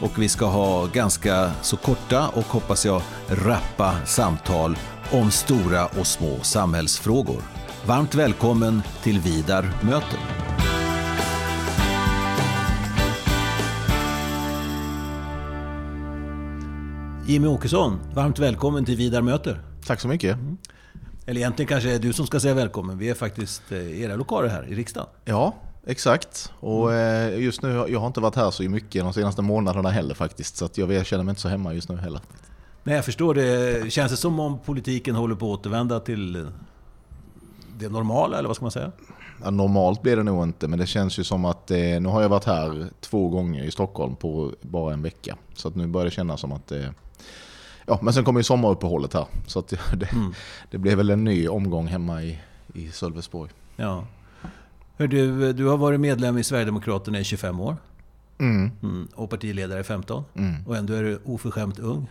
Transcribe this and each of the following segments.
och vi ska ha ganska så korta och hoppas jag rappa samtal om stora och små samhällsfrågor. Varmt välkommen till Vidar möter. Jimmy Åkesson, varmt välkommen till Vidar möter. Tack så mycket. Eller egentligen kanske är du som ska säga välkommen. Vi är faktiskt eh, i era lokaler här i riksdagen. Ja, exakt. Och eh, just nu, jag har inte varit här så mycket de senaste månaderna heller faktiskt. Så jag känner mig inte så hemma just nu heller. Nej, jag förstår det. Känns det som om politiken håller på att återvända till det normala, eller vad ska man säga? Ja, normalt blir det nog inte, men det känns ju som att eh, nu har jag varit här två gånger i Stockholm på bara en vecka. Så att nu börjar det kännas som att det Ja, men sen kommer ju sommaruppehållet här. Så att det, mm. det blev väl en ny omgång hemma i, i Sölvesborg. Ja. Hör du, du har varit medlem i Sverigedemokraterna i 25 år. Mm. Mm, och partiledare i 15. Mm. Och ändå är du oförskämt ung.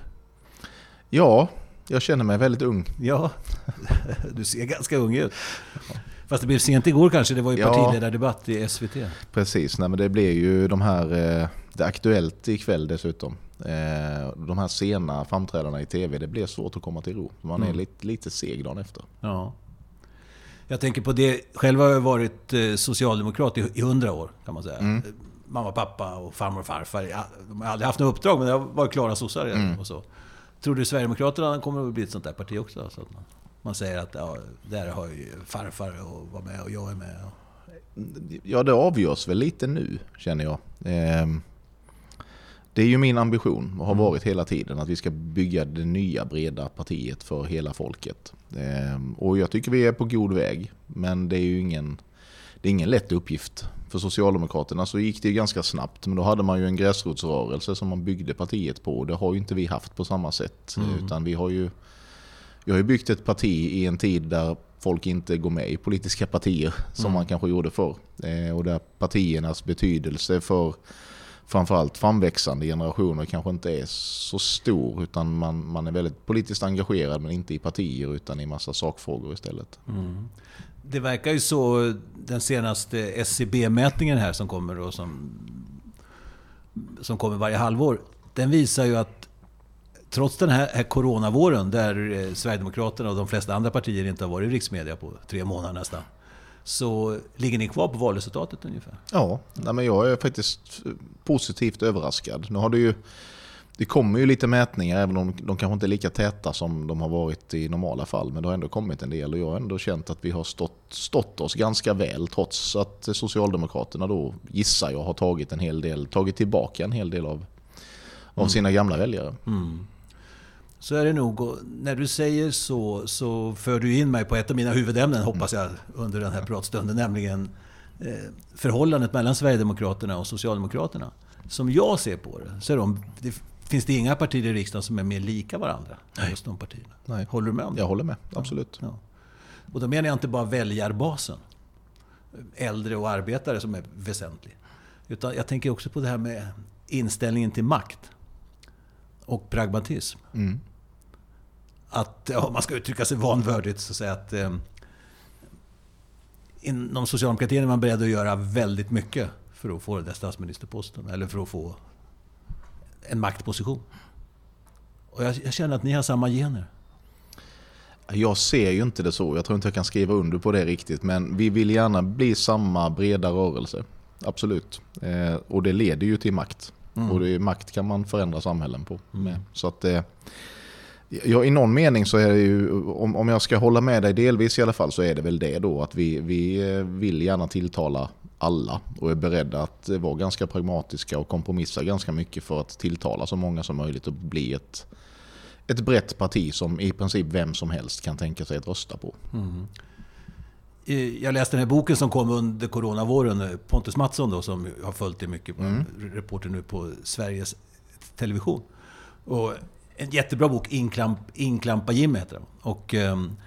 Ja, jag känner mig väldigt ung. Ja, du ser ganska ung ut. Fast det blev sent igår kanske, det var ju ja, partiledardebatt i SVT. Precis, nej, men det blir ju de här, eh, det är Aktuellt ikväll dessutom. Eh, de här sena framträdandena i tv, det blir svårt att komma till ro. Man är mm. lite, lite seg dagen efter. Ja. Jag tänker på det, själv har jag varit eh, socialdemokrat i hundra år kan man säga. Mm. Mamma, pappa och farmor och farfar. De har aldrig haft något uppdrag men har varit klara sossar mm. och så. Tror du Sverigedemokraterna kommer att bli ett sånt där parti också? Så att man, man säger att ja, där har ju farfar och var med och jag är med. Ja, det avgörs väl lite nu känner jag. Eh, det är ju min ambition och har mm. varit hela tiden att vi ska bygga det nya breda partiet för hela folket. Ehm, och jag tycker vi är på god väg. Men det är ju ingen, det är ingen lätt uppgift. För Socialdemokraterna så gick det ganska snabbt. Men då hade man ju en gräsrotsrörelse som man byggde partiet på. Det har ju inte vi haft på samma sätt. Mm. Utan vi har ju, vi har ju byggt ett parti i en tid där folk inte går med i politiska partier som mm. man kanske gjorde förr. Ehm, och där partiernas betydelse för framförallt framväxande generationer kanske inte är så stor utan man, man är väldigt politiskt engagerad men inte i partier utan i massa sakfrågor istället. Mm. Det verkar ju så, den senaste SCB-mätningen här som kommer då som, som kommer varje halvår, den visar ju att trots den här, här coronavåren där eh, Sverigedemokraterna och de flesta andra partier inte har varit i riksmedia på tre månader nästan, så ligger ni kvar på valresultatet ungefär? Ja, nej men jag är faktiskt positivt överraskad. Nu har det ju det kommer ju lite mätningar, även om de kanske inte är lika täta som de har varit i normala fall. Men det har ändå kommit en del och jag har ändå känt att vi har stått, stått oss ganska väl trots att Socialdemokraterna då, gissar jag, har tagit en hel del, tagit tillbaka en hel del av, av mm. sina gamla väljare. Mm så är det nog. när du säger så, så för du in mig på ett av mina huvudämnen, hoppas jag, under den här pratstunden. Nämligen eh, förhållandet mellan Sverigedemokraterna och Socialdemokraterna. Som jag ser på det, så är de, det, finns det inga partier i riksdagen som är mer lika varandra. Nej. Just de partierna. Nej. Håller du med om det? Jag håller med, absolut. Ja. Och då menar jag inte bara väljarbasen. Äldre och arbetare som är väsentlig. Utan jag tänker också på det här med inställningen till makt. Och pragmatism. Mm att, om man ska uttrycka sig vanvördigt, så säga att eh, inom socialdemokratin är man beredd att göra väldigt mycket för att få den där statsministerposten, eller för att få en maktposition. Och jag, jag känner att ni har samma gener. Jag ser ju inte det så. Jag tror inte jag kan skriva under på det riktigt. Men vi vill gärna bli samma breda rörelse. Absolut. Eh, och det leder ju till makt. Mm. Och det, makt kan man förändra samhällen på. Mm. Så att eh, Ja, i någon mening så är det ju, om, om jag ska hålla med dig delvis i alla fall, så är det väl det då att vi, vi eh, vill gärna tilltala alla och är beredda att vara ganska pragmatiska och kompromissa ganska mycket för att tilltala så många som möjligt och bli ett, ett brett parti som i princip vem som helst kan tänka sig att rösta på. Mm. Jag läste den här boken som kom under coronavåren, Pontus Mattsson då, som har följt det mycket, mm. reporter nu på Sveriges Television. Och en jättebra bok, Inklamp, Inklampa Jim heter den. Och um,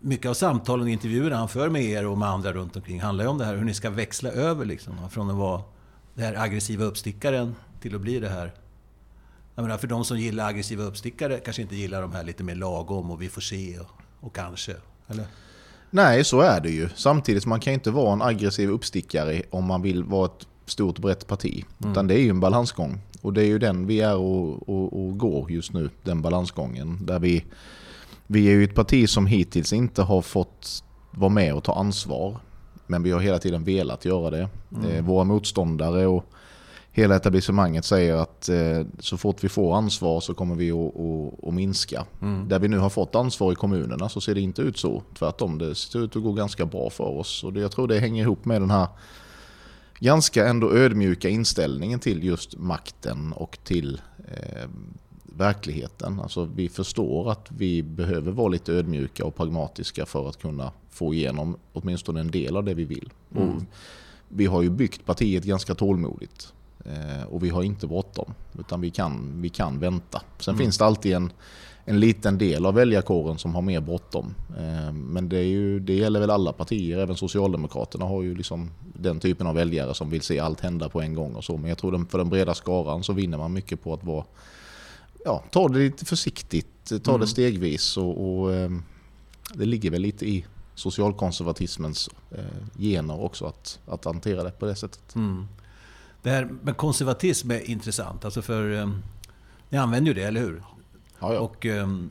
mycket av samtalen och intervjuerna han för med er och med andra runt omkring handlar ju om det här hur ni ska växla över liksom. Från att vara den här aggressiva uppstickaren till att bli det här jag menar, för de som gillar aggressiva uppstickare kanske inte gillar de här lite mer lagom och vi får se och, och kanske. Eller? Nej, så är det ju. Samtidigt man kan inte vara en aggressiv uppstickare om man vill vara ett stort brett parti. Mm. Utan det är ju en balansgång. Och det är ju den vi är och, och, och går just nu, den balansgången. Där vi, vi är ju ett parti som hittills inte har fått vara med och ta ansvar. Men vi har hela tiden velat göra det. Mm. Eh, våra motståndare och hela etablissemanget säger att eh, så fort vi får ansvar så kommer vi att, minska. Mm. Där vi nu har fått ansvar i kommunerna så ser det inte ut så. Tvärtom, det ser ut att gå ganska bra för oss. Och det, jag tror det hänger ihop med den här ganska ändå ödmjuka inställningen till just makten och till eh, verkligheten. Alltså vi förstår att vi behöver vara lite ödmjuka och pragmatiska för att kunna få igenom åtminstone en del av det vi vill. Mm. Och vi har ju byggt partiet ganska tålmodigt. Eh, och vi har inte bråttom, utan vi kan, vi kan vänta. Sen mm. finns det alltid en, en liten del av väljarkåren som har mer bråttom. Eh, men det, är ju, det gäller väl alla partier, även Socialdemokraterna har ju liksom den typen av väljare som vill se allt hända på en gång och så. Men jag tror för den breda skaran så vinner man mycket på att vara, ja, ta det lite försiktigt, ta mm. det stegvis och, och eh, det ligger väl lite i socialkonservatismens gener också att, att hantera det på det sättet. Mm. Det här med konservatism är intressant. Alltså för, um, ni använder ju det, eller hur? Ja, ja. Och, um,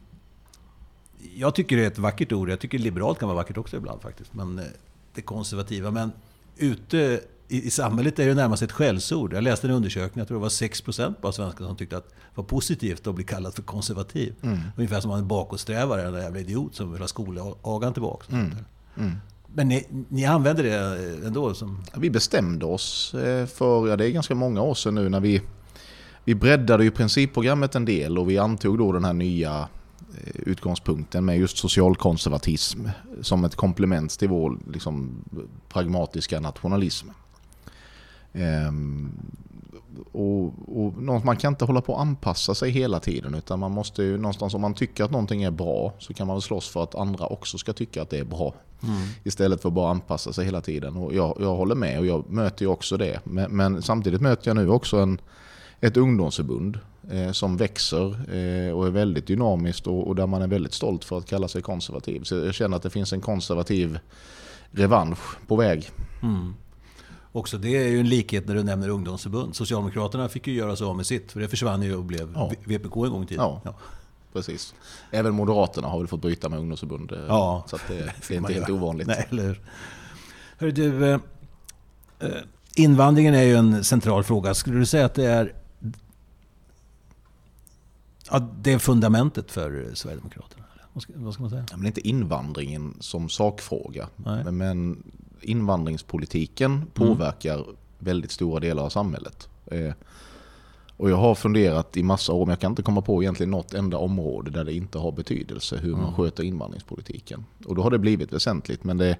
jag tycker det är ett vackert ord. Jag tycker liberalt kan vara vackert också ibland faktiskt. Men uh, det konservativa. Men ute i, i samhället är det närmast ett skällsord. Jag läste en undersökning, jag tror det var 6% av svenskar som tyckte att det var positivt att bli kallad för konservativ. Mm. Ungefär som en bakåtsträvare, en jävla idiot som vill ha skolagan tillbaka. Mm. Mm. Men ni, ni använder det eh, ändå? Som... Vi bestämde oss eh, för, ja det är ganska många år sedan nu, när vi, vi breddade ju principprogrammet en del och vi antog då den här nya eh, utgångspunkten med just socialkonservatism som ett komplement till vår liksom, pragmatiska nationalism. Ehm, och, och, man kan inte hålla på att anpassa sig hela tiden utan man måste ju någonstans om man tycker att någonting är bra så kan man väl slåss för att andra också ska tycka att det är bra. Mm. Istället för att bara anpassa sig hela tiden. Och jag, jag håller med och jag möter ju också det. Men, men samtidigt möter jag nu också en, ett ungdomsförbund eh, som växer eh, och är väldigt dynamiskt och, och, där man är väldigt stolt för att kalla sig konservativ. Så jag känner att det finns en konservativ revansch på väg. Mm. Också det är ju en likhet när du nämner ungdomsförbund. Socialdemokraterna fick ju göra sig av med sitt, för det försvann ju och blev ja. VPK en gång i tiden. Ja. ja. Precis. Även Moderaterna har väl fått bryta med ungdomsförbund. Eh, ja. Så det, det, är inte helt ovanligt. Nej, eller hur? du, eh, eh, invandringen är ju en central fråga. Skulle du säga att det är Ja, det är fundamentet för Sverigedemokraterna? Vad ska, vad ska man säga? Ja, men inte invandringen som sakfråga. Nej. Men invandringspolitiken mm. påverkar mm. väldigt stora delar av samhället. Eh, och jag har funderat i massa år, men jag kan inte komma på egentligen något enda område där det inte har betydelse hur man mm. sköter invandringspolitiken. Och då har det blivit väsentligt, men det,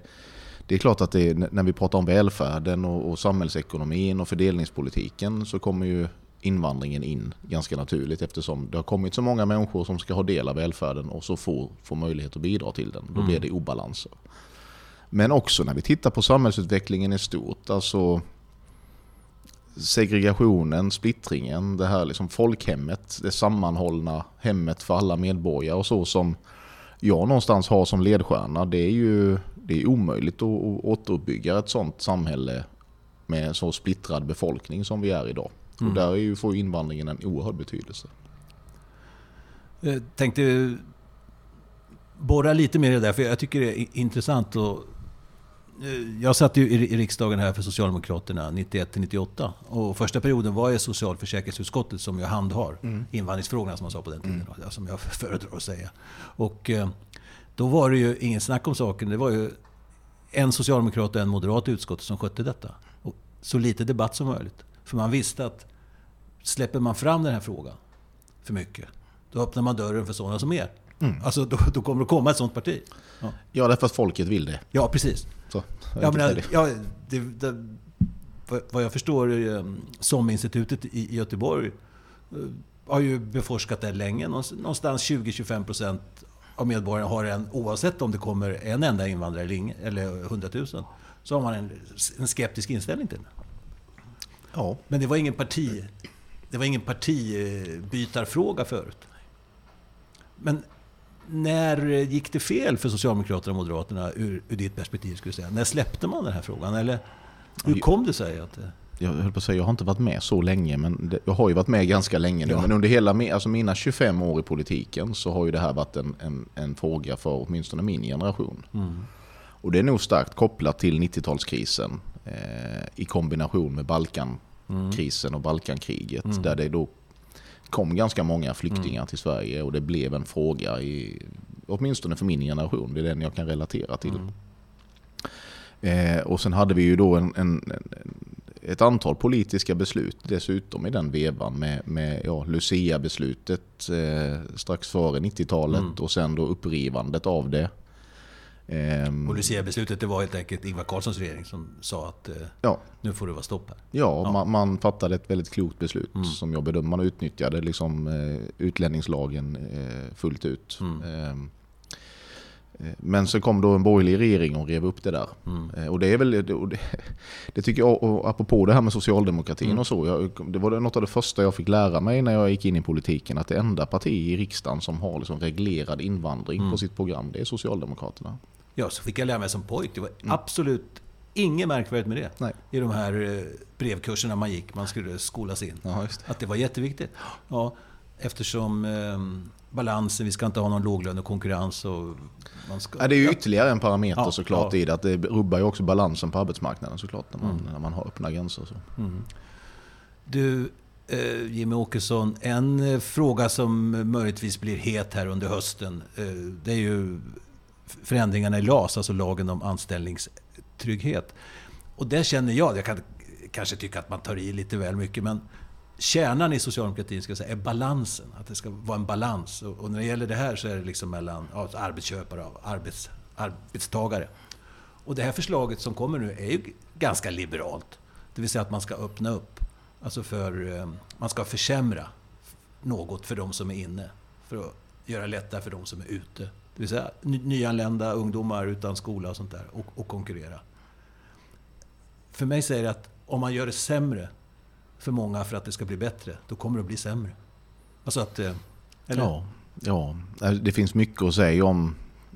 det är klart att det, när vi pratar om välfärden och, och samhällsekonomin och fördelningspolitiken så kommer ju invandringen in ganska naturligt eftersom det har kommit så många människor som ska ha del av välfärden och så få, få möjlighet att bidra till den. Då blir mm. det obalanser. Men också när vi tittar på samhällsutvecklingen i stort. Alltså segregationen, splittringen, det här liksom folkhemmet, det sammanhållna hemmet för alla medborgare och så som jag någonstans har som ledstjärna. Det är ju det är omöjligt att återuppbygga ett sånt samhälle med en så splittrad befolkning som vi är idag. Mm. Och där är ju, får invandringen en oerhörd betydelse. Jag tänkte borra lite mer i det där, för jag tycker det är intressant att Eh, jag satt ju i riksdagen här för Socialdemokraterna 91 98. Och första perioden var jag socialförsäkringsutskottet som jag handhar mm. invandringsfrågorna som man sa på den tiden. Mm. Som jag föredrar att säga. Och eh, då var det ju ingen snack om saken. Det var ju en socialdemokrat och en moderat i utskottet som skötte detta. Och så lite debatt som möjligt. För man visste att släpper man fram den här frågan för mycket, då öppnar man dörren för sådana som er. Mm. Alltså då, då kommer det komma ett sådant parti. Ja, ja därför att folket vill det. Ja, precis. Så, ja, men, ja, det, det, vad jag förstår, eh, SOM-institutet i Göteborg eh, har ju beforskat det länge. Någonstans 20-25 procent av medborgarna har en, oavsett om det kommer en enda invandrare eller 100 000, så har man en, en skeptisk inställning till det. Ja. Men det var ingen parti... Det var ingen partibytarfråga förut. Men när gick det fel för Socialdemokraterna och Moderaterna ur, ur ditt perspektiv? Skulle säga? När släppte man den här frågan? Eller hur kom det sig att det... Jag höll på att säga, jag har inte varit med så länge, men det, jag har ju varit med ganska länge nu. Ja. Men under hela alltså mina 25 år i politiken så har ju det här varit en, en, en fråga för åtminstone min generation. Mm. Och det är nog starkt kopplat till 90-talskrisen eh, i kombination med Balkankrisen och Balkankriget. Mm. Där det då kom ganska många flyktingar mm. till Sverige och det blev en fråga, i, åtminstone för min generation. Det är den jag kan relatera till. Mm. Eh, och sen hade vi ju då en, en, ett antal politiska beslut dessutom i den vevan med, med ja, Lucia-beslutet eh, strax före 90-talet mm. och sen då upprivandet av det. Ehm, och Lucia-beslutet det var helt enkelt Ingvar Carlssons regering som sa att eh, ja. nu får det vara stopp här. Ja, ja. Man, man, fattade ett väldigt klokt beslut mm. som jag bedömer. Man utnyttjade liksom, eh, utlänningslagen eh, fullt ut. Mm. Ehm, Eh, men så kom då en borgerlig regering och rev upp det där. Mm. Och det är väl, det, det, tycker jag, och apropå det här med socialdemokratin mm. och så. Jag, det var något av det första jag fick lära mig när jag gick in i politiken. Att det enda parti i riksdagen som har liksom reglerad invandring mm. på sitt program, det är Socialdemokraterna. Ja, så fick jag lära mig som pojk. Det var mm. absolut inget märkvärdigt med det. Nej. I de här eh, brevkurserna man gick, man skulle skolas in. Ja, det. Att det var jätteviktigt. Ja, eftersom eh, balansen, vi ska inte ha någon låglönekonkurrens. Och man ska, ja, det är ju ytterligare en parameter ja, såklart ja. i det. Att det rubbar ju också balansen på arbetsmarknaden såklart när man, mm. när man har öppna gränser. Så. Mm. Du, eh, Jimmy Åkesson, en eh, fråga som möjligtvis blir het här under hösten. Eh, det är ju förändringarna i LAS, alltså lagen om anställningstrygghet. Och där känner jag, jag kan kanske tycka att man tar i lite väl mycket, men kärnan i socialdemokratin ska säga, är balansen. Att det ska vara en balans. Och, när det gäller det här så är det liksom mellan ja, arbetsköpare och arbets, arbetstagare. Och det här förslaget som kommer nu är ju ganska liberalt. Det vill säga att man ska öppna upp. Alltså för, eh, man ska försämra något för de som är inne. För att göra det lättare för de som är ute. Det vill säga nyanlända ungdomar utan skola och sånt där. Och, och konkurrera. För mig säger det att om man gör det sämre för många för att det ska bli bättre, då kommer det att bli sämre. Alltså att... Eh, eller? Ja, ja, det finns mycket att säga om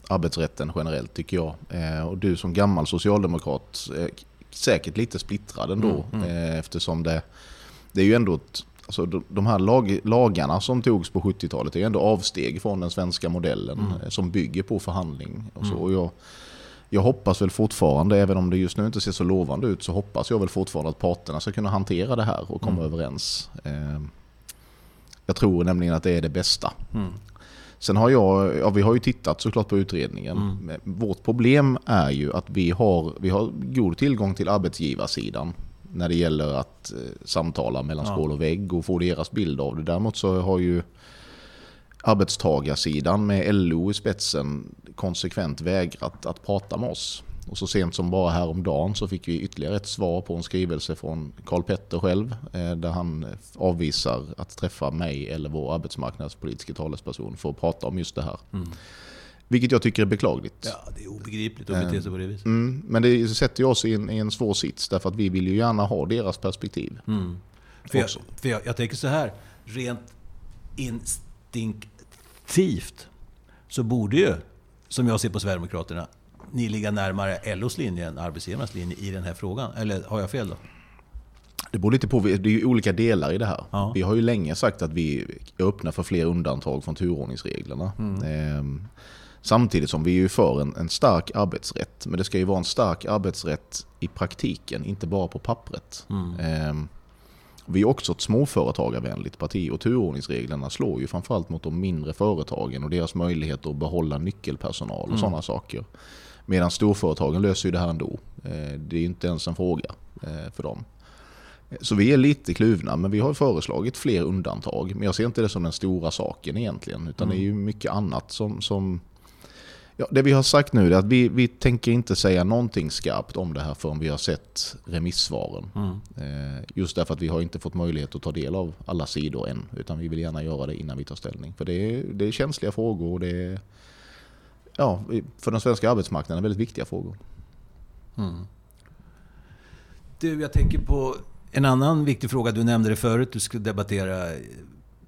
arbetsrätten generellt tycker jag. Eh, och du som gammal socialdemokrat är säkert lite splittrad ändå mm, mm. Eh, eftersom det, det är ju ändå ett, alltså de här lag, lagarna som togs på 70-talet är ändå avsteg från den svenska modellen mm. som bygger på förhandling. Och så. Mm. Och jag, jag hoppas väl fortfarande, även om det just nu inte ser så lovande ut, så hoppas jag väl fortfarande att parterna ska kunna hantera det här och komma mm. överens. Ehm, jag tror nämligen att det är det bästa. Mm. Sen har jag, ja, vi har ju tittat såklart på utredningen. Mm. Vårt problem är ju att vi har, vi har god tillgång till arbetsgivarsidan när det gäller att eh, samtala mellan ja. skål och vägg och få deras bild av det. Däremot så har ju arbetstagarsidan med LO i spetsen konsekvent vägrat att prata med oss. Och så sent som bara häromdagen så fick vi ytterligare ett svar på en skrivelse från Karl Petter själv eh, där han avvisar att träffa mig eller vår arbetsmarknadspolitiska talesperson för att prata om just det här. Mm. Vilket jag tycker är beklagligt. Ja, det är obegripligt att bete sig på det viset. Mm, men det sätter oss i en, i en svår sits därför att vi vill ju gärna ha deras perspektiv. Mm. För, jag, för jag, jag tänker så här, rent instinktivt så borde ju som jag ser på Sverigedemokraterna, ni ligger närmare LOs linje än arbetsgivarnas linje i den här frågan. Eller har jag fel då? Det beror lite på, det är ju olika delar i det här. Ja. Vi har ju länge sagt att vi är öppna för fler undantag från turordningsreglerna. Mm. Ehm, samtidigt som vi är för en, en, stark arbetsrätt. Men det ska ju vara en stark arbetsrätt i praktiken, inte bara på pappret. Mm. Ehm, vi är också ett småföretagarvänligt parti och turordningsreglerna slår ju framförallt mot de mindre företagen och deras möjlighet att behålla nyckelpersonal och mm. sådana saker. Medan storföretagen löser ju det här ändå. Eh, det är inte ens en fråga eh, för dem. Så vi är lite kluvna, men vi har föreslagit fler undantag. Men jag ser inte det som den stora saken egentligen, utan mm. det är ju mycket annat som, som Ja, det vi har sagt nu är att vi, vi tänker inte säga någonting skarpt om det här förrän vi har sett remissvaren. Mm. Eh, just därför att vi har inte fått möjlighet att ta del av alla sidor än. Utan vi vill gärna göra det innan vi tar ställning. För det är, det är känsliga frågor och det är ja, för den svenska arbetsmarknaden väldigt viktiga frågor. Mm. Du, jag tänker på en annan viktig fråga. Du nämnde det förut. Du skulle debattera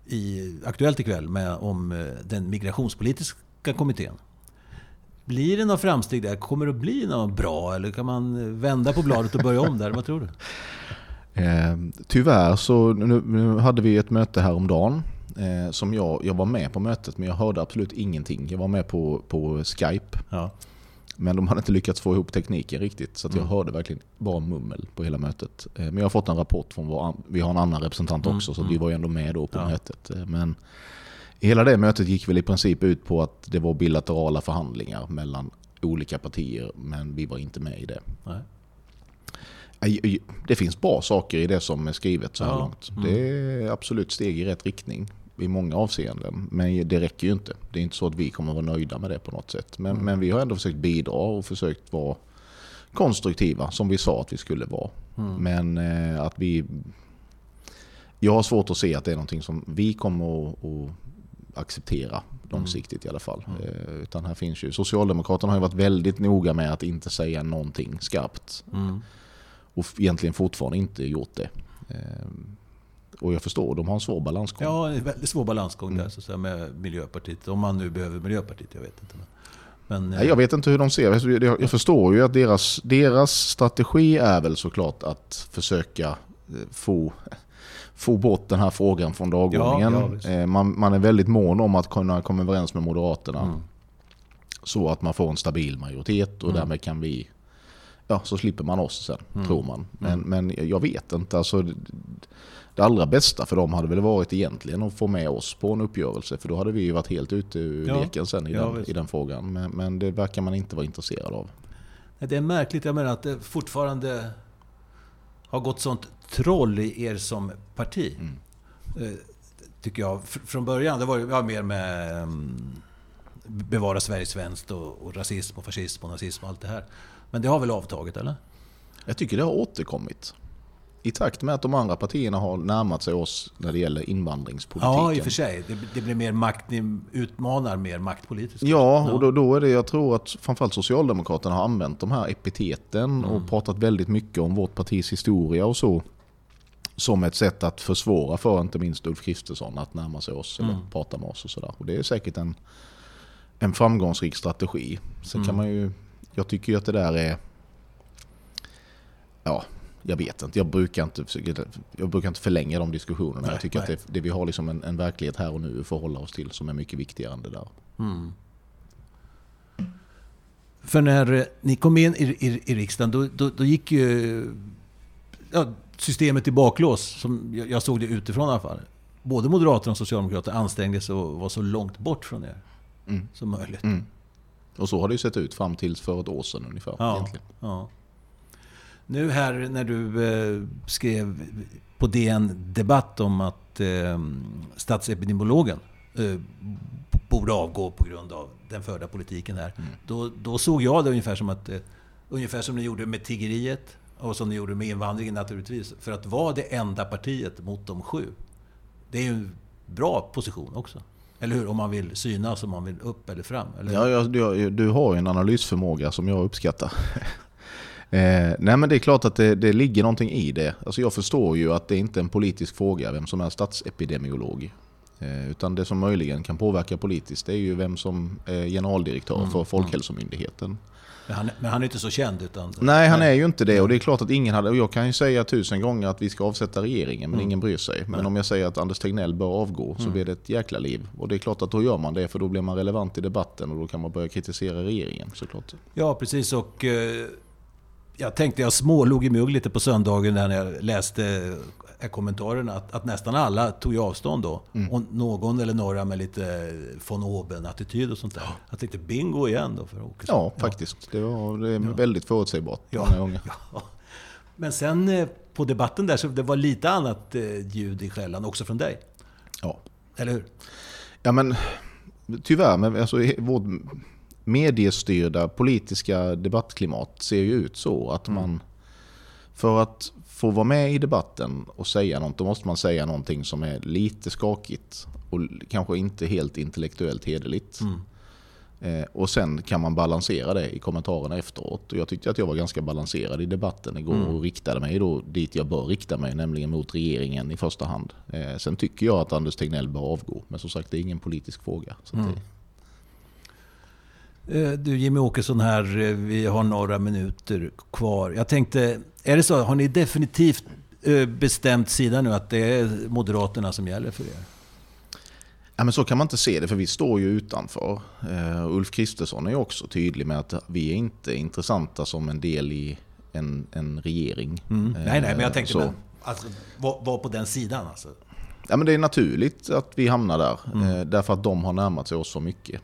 i Aktuellt ikväll med, om eh, den migrationspolitiska kommittén. Blir det några framsteg där? Kommer det att bli något bra? Eller kan man vända på bladet och börja om där? Vad tror du? Eh, tyvärr så nu, nu, hade vi ett möte häromdagen eh, som jag, jag var med på mötet men jag hörde absolut ingenting. Jag var med på, på Skype. Ja. Men de hade inte lyckats få ihop tekniken riktigt så jag Mm. hörde verkligen bara mummel på hela mötet. Eh, men jag har fått en rapport från vår, vi har en annan representant Mm, också så mm. vi var ju ändå med då på Ja. mötet. Eh, men hela det mötet gick väl i princip ut på att det var bilaterala förhandlingar mellan olika partier men vi var inte med i det. Nej. Det finns bra saker i det som är skrivet så här Ja, långt. mm. Det är absolut steg i rätt riktning i många avseenden. Men det räcker ju inte. Det är inte så att vi kommer att vara nöjda med det på något sätt. Men, Mm. men vi har ändå försökt bidra och försökt vara konstruktiva som vi sa att vi skulle vara. Mm. Men eh, att vi... Jag har svårt att se att det är någonting som vi kommer att, att acceptera långsiktigt i alla fall. Mm. Eh, Utan här finns ju... Socialdemokraterna har ju varit väldigt noga med att inte säga någonting skarpt Mm. och egentligen fortfarande inte gjort det. Ehm, Och jag förstår, de har en svår balansgång. Ja, en väldigt svår balansgång Mm. där så att säga, med Miljöpartiet. Om man nu behöver Miljöpartiet, jag vet inte. Men, men, Nej, jag vet inte hur de ser det. Jag- förstår ju att deras, deras strategi är väl såklart att försöka eh, få, få bort den här frågan från dagordningen. Ja, ja. Eh, man, man är väldigt mån om att kunna komma överens med Moderaterna. Mm. Så att man får en stabil majoritet och Mm. därmed kan vi... Ja, så slipper man oss sen, Mm. tror man. Men, Mm. men jag vet inte. Alltså, det- allra bästa för dem hade väl varit egentligen att få med oss på en uppgörelse. För då hade vi ju varit helt ute ur Ja. leken sen i, Ja, den, i den frågan. Men, men det verkar man inte vara intresserad av. Nej, Det är märkligt, jag menar att det fortfarande har gått sånt troll i er som parti. Mm. Eh, Tycker jag. Fr- Från början, det var ja, mer med um, bevara Sverige svenskt och, och rasism och fascism och nazism och allt det här. Men det har väl avtagit, eller? Jag tycker det har återkommit. I takt med att de andra partierna har närmat sig oss när det gäller invandringspolitiken. Ja, i och för sig. Det, det blir mer makt, ni utmanar mer maktpolitiskt. Ja, och då, då är det, jag tror att framförallt Socialdemokraterna har använt de här epiteten Mm. och pratat väldigt mycket om vårt partis historia och så. Som ett sätt att försvåra för inte minst Ulf Kristersson att närma sig oss eller Mm. prata med oss och sådär. Och det är säkert en, en framgångsrik strategi. Sen Mm. kan man ju, jag tycker ju att det där är, ja, jag vet inte. Jag brukar inte, jag brukar inte förlänga de diskussionerna. Nej, jag tycker nej. att det, det vi har liksom en, en verklighet här och nu att förhålla oss till som är mycket viktigare än det där. Mm. För när ni kom in i, i, i riksdagen, då, då, då gick ju ja, systemet i baklås. Som jag, jag såg det utifrån i alla fall. Både Moderaterna och Socialdemokraterna ansträngde sig att vara så långt bort från er Mm. som möjligt. Mm. Och så har det ju sett ut fram till för ett år sedan ungefär. Ja, ja. Nu här när du eh, skrev på DN Debatt om att eh, statsepidemiologen eh, borde avgå på grund av den förda politiken här. Mm. Då, då såg jag det ungefär som att eh, ungefär som ni gjorde med tiggeriet och som ni gjorde med invandringen naturligtvis. För att vara det enda partiet mot de sju. Det är ju en bra position också. Eller hur? Om man vill synas, om man vill upp eller fram. Eller? Ja, jag, jag, du har en analysförmåga som jag uppskattar. eh, nej men det är klart att det, det ligger någonting i det. Alltså jag förstår ju att det inte är en politisk fråga vem som är statsepidemiolog. Eh, utan det som möjligen kan påverka politiskt det är ju vem som är generaldirektör Mm, för Folkhälsomyndigheten. Men, han, men han är inte så känd utan... Nej, han är ju inte det. Och det är klart att ingen hade... Och jag kan ju säga tusen gånger att vi ska avsätta regeringen, men Mm. ingen bryr sig. Men Nej. om jag säger att Anders Tegnell bör avgå så Mm. blir det ett jäkla liv. Och det är klart att då gör man det, för då blir man relevant i debatten och då kan man börja kritisera regeringen såklart. Ja, precis. Och eh, jag tänkte, jag smålog i mugg lite på söndagen när jag läste eh, kommentarerna att, att nästan alla tog avstånd då. Mm. Och någon eller några med lite von oben-attityd och sånt där. Jag tänkte bingo igen då för Åkesson. Ja, faktiskt. Det, var, det är Ja. väldigt förutsägbart Ja. många. Ja. Men sen eh, på debatten där så det var lite annat eh, ljud i skällan också från dig. Ja. Eller hur? Ja men tyvärr, men alltså, i vårt, mediestyrda politiska debattklimat ser ju ut så att mm. man för att få vara med i debatten och säga något, då måste man säga någonting som är lite skakigt och kanske inte helt intellektuellt hederligt. Mm. Eh, och sen kan man balansera det i kommentarerna efteråt. Och jag tyckte att jag var ganska balanserad i debatten igår mm. och riktade mig då dit jag bör rikta mig, nämligen mot regeringen i första hand. Eh, sen tycker jag att Anders Tegnell bör avgå, men som sagt det är ingen politisk fråga. Mm. Det... Eh, du Jimmy Åkesson här, vi har några minuter kvar. Jag tänkte, är det så, har ni definitivt bestämt sida nu att det är Moderaterna som gäller för er? Ja, men så kan man inte se det, för vi står ju utanför. Uh, Ulf Kristersson är ju också tydlig med att vi är inte intressanta som en del i en, en regering. Mm. Uh, nej, nej, men jag tänkte så. Men, alltså, var, var, på den sidan alltså. Ja, men det är naturligt att vi hamnar där, mm. uh, därför att de har närmat sig oss så mycket.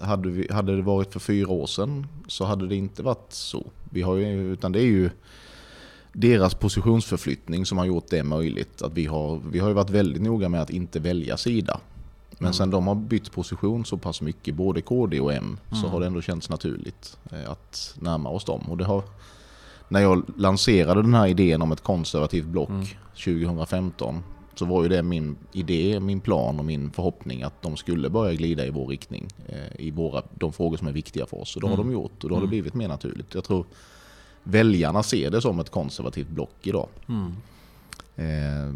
Hade, vi, hade det varit för fyra år sedan så hade det inte varit så. Vi har ju, utan det är ju deras positionsförflyttning som har gjort det möjligt. Att vi, har, vi har ju varit väldigt noga med att inte välja sida. Men mm. sen de har bytt position så pass mycket, både KD och M, mm. så har det ändå känts naturligt eh, att närma oss dem. Och det har, när jag lanserade den här idén om ett konservativt block mm. 2015 så var ju det min idé, min plan och min förhoppning att de skulle börja glida i vår riktning eh, i våra, de frågor som är viktiga för oss. Och det har mm. de gjort och då har det mm. blivit mer naturligt. Jag tror väljarna ser det som ett konservativt block idag. Mm. Eh,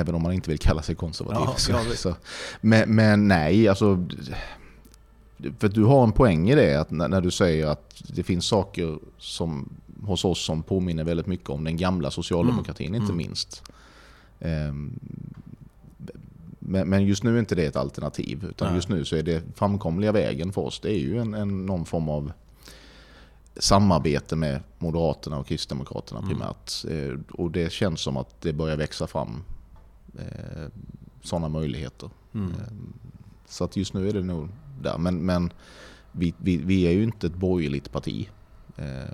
även om man inte vill kalla sig konservativ. Ja, så, så. Men, men, nej, alltså... För du har en poäng i det, att när, när, du säger att det finns saker som, hos oss som påminner väldigt mycket om den gamla socialdemokratin, mm. inte mm. minst. Eh, men, just nu är inte det ett alternativ, utan nej. just nu så är det framkomliga vägen för oss, det är ju en, en någon form av samarbete med Moderaterna och Kristdemokraterna mm. primärt. Mm. Och det känns som att det börjar växa fram eh, sådana möjligheter. Mm. Eh, så att just nu är det nog där. Men, men vi, vi, vi är ju inte ett borgerligt parti.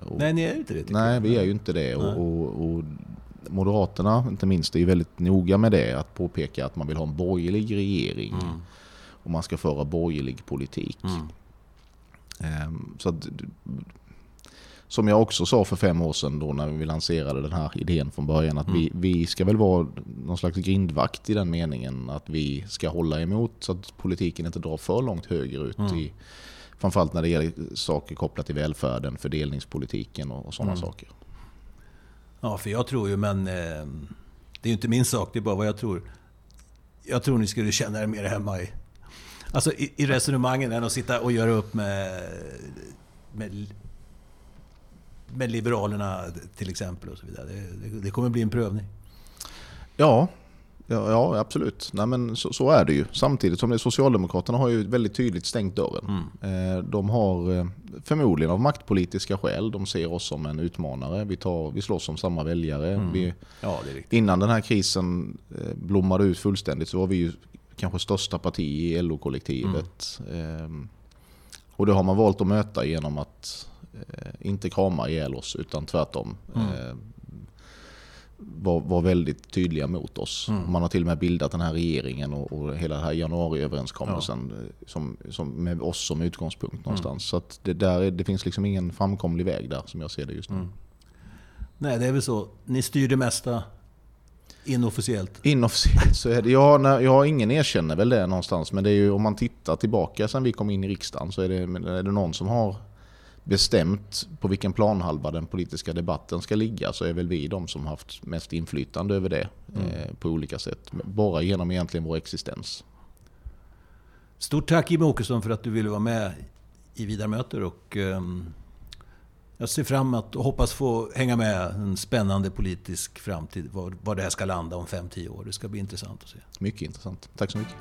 Och, nej, ni är inte det. Nej, vi är ju inte det. Och, och, och, Moderaterna, inte minst, är väldigt noga med det. Att påpeka att man vill ha en borgerlig regering. Mm. Och man ska föra borgerlig politik. Mm. Ehm, så att, som jag också sa för fem år sedan då när vi lanserade den här idén från början, att mm. vi, vi ska väl vara någon slags grindvakt i den meningen att vi ska hålla emot så att politiken inte drar för långt högerut. Mm. I, framförallt när det gäller saker kopplat till välfärden, fördelningspolitiken och, och sådana mm. saker. Ja, för jag tror ju, men eh, det är ju inte min sak, det är bara vad jag tror. Jag tror ni skulle känna er mer hemma i, alltså i, i resonemangen än att sitta och göra upp med, med med Liberalerna till exempel och så vidare. Det, det, det kommer bli en prövning. Ja, Ja, ja, absolut. Nej, men så, så, är det ju. Samtidigt som det, Socialdemokraterna har ju väldigt tydligt stängt dörren. Mm. Eh, de har eh, förmodligen av maktpolitiska skäl, de ser oss som en utmanare. Vi, tar, vi slåss om samma väljare. Mm. Vi, ja, innan den här krisen eh, blommade ut fullständigt så var vi ju kanske största parti i LO-kollektivet. Mm. Och det har man valt att möta genom att inte krama ihjäl oss utan tvärtom. Mm. Var, var väldigt tydliga mot oss. Mm. Man har till och med bildat den här regeringen och, och hela den här januariöverenskommelsen ja. Eh, som, som, med oss som utgångspunkt mm. någonstans. Mm. Så det, där, det finns liksom ingen framkomlig väg där som jag ser det just nu. Mm. Nej, det är väl så. Ni styr det mesta Inofficiellt? Inofficiellt så är det, ja, ja, ingen erkänner väl det någonstans. Men det är ju, om man tittar tillbaka sen vi kom in i riksdagen så är det, är det någon som har bestämt på vilken planhalva den politiska debatten ska ligga så är väl vi de som haft mest inflytande över det mm. eh, på olika sätt. Bara genom egentligen vår existens. Stort tack Jimmie Åkesson för att du ville vara med i Vidarmöter och eh, jag ser fram emot och hoppas få hänga med en spännande politisk framtid. Var, var det här ska landa om 5-10 år. Det ska bli intressant att se. Mycket intressant. Tack så mycket.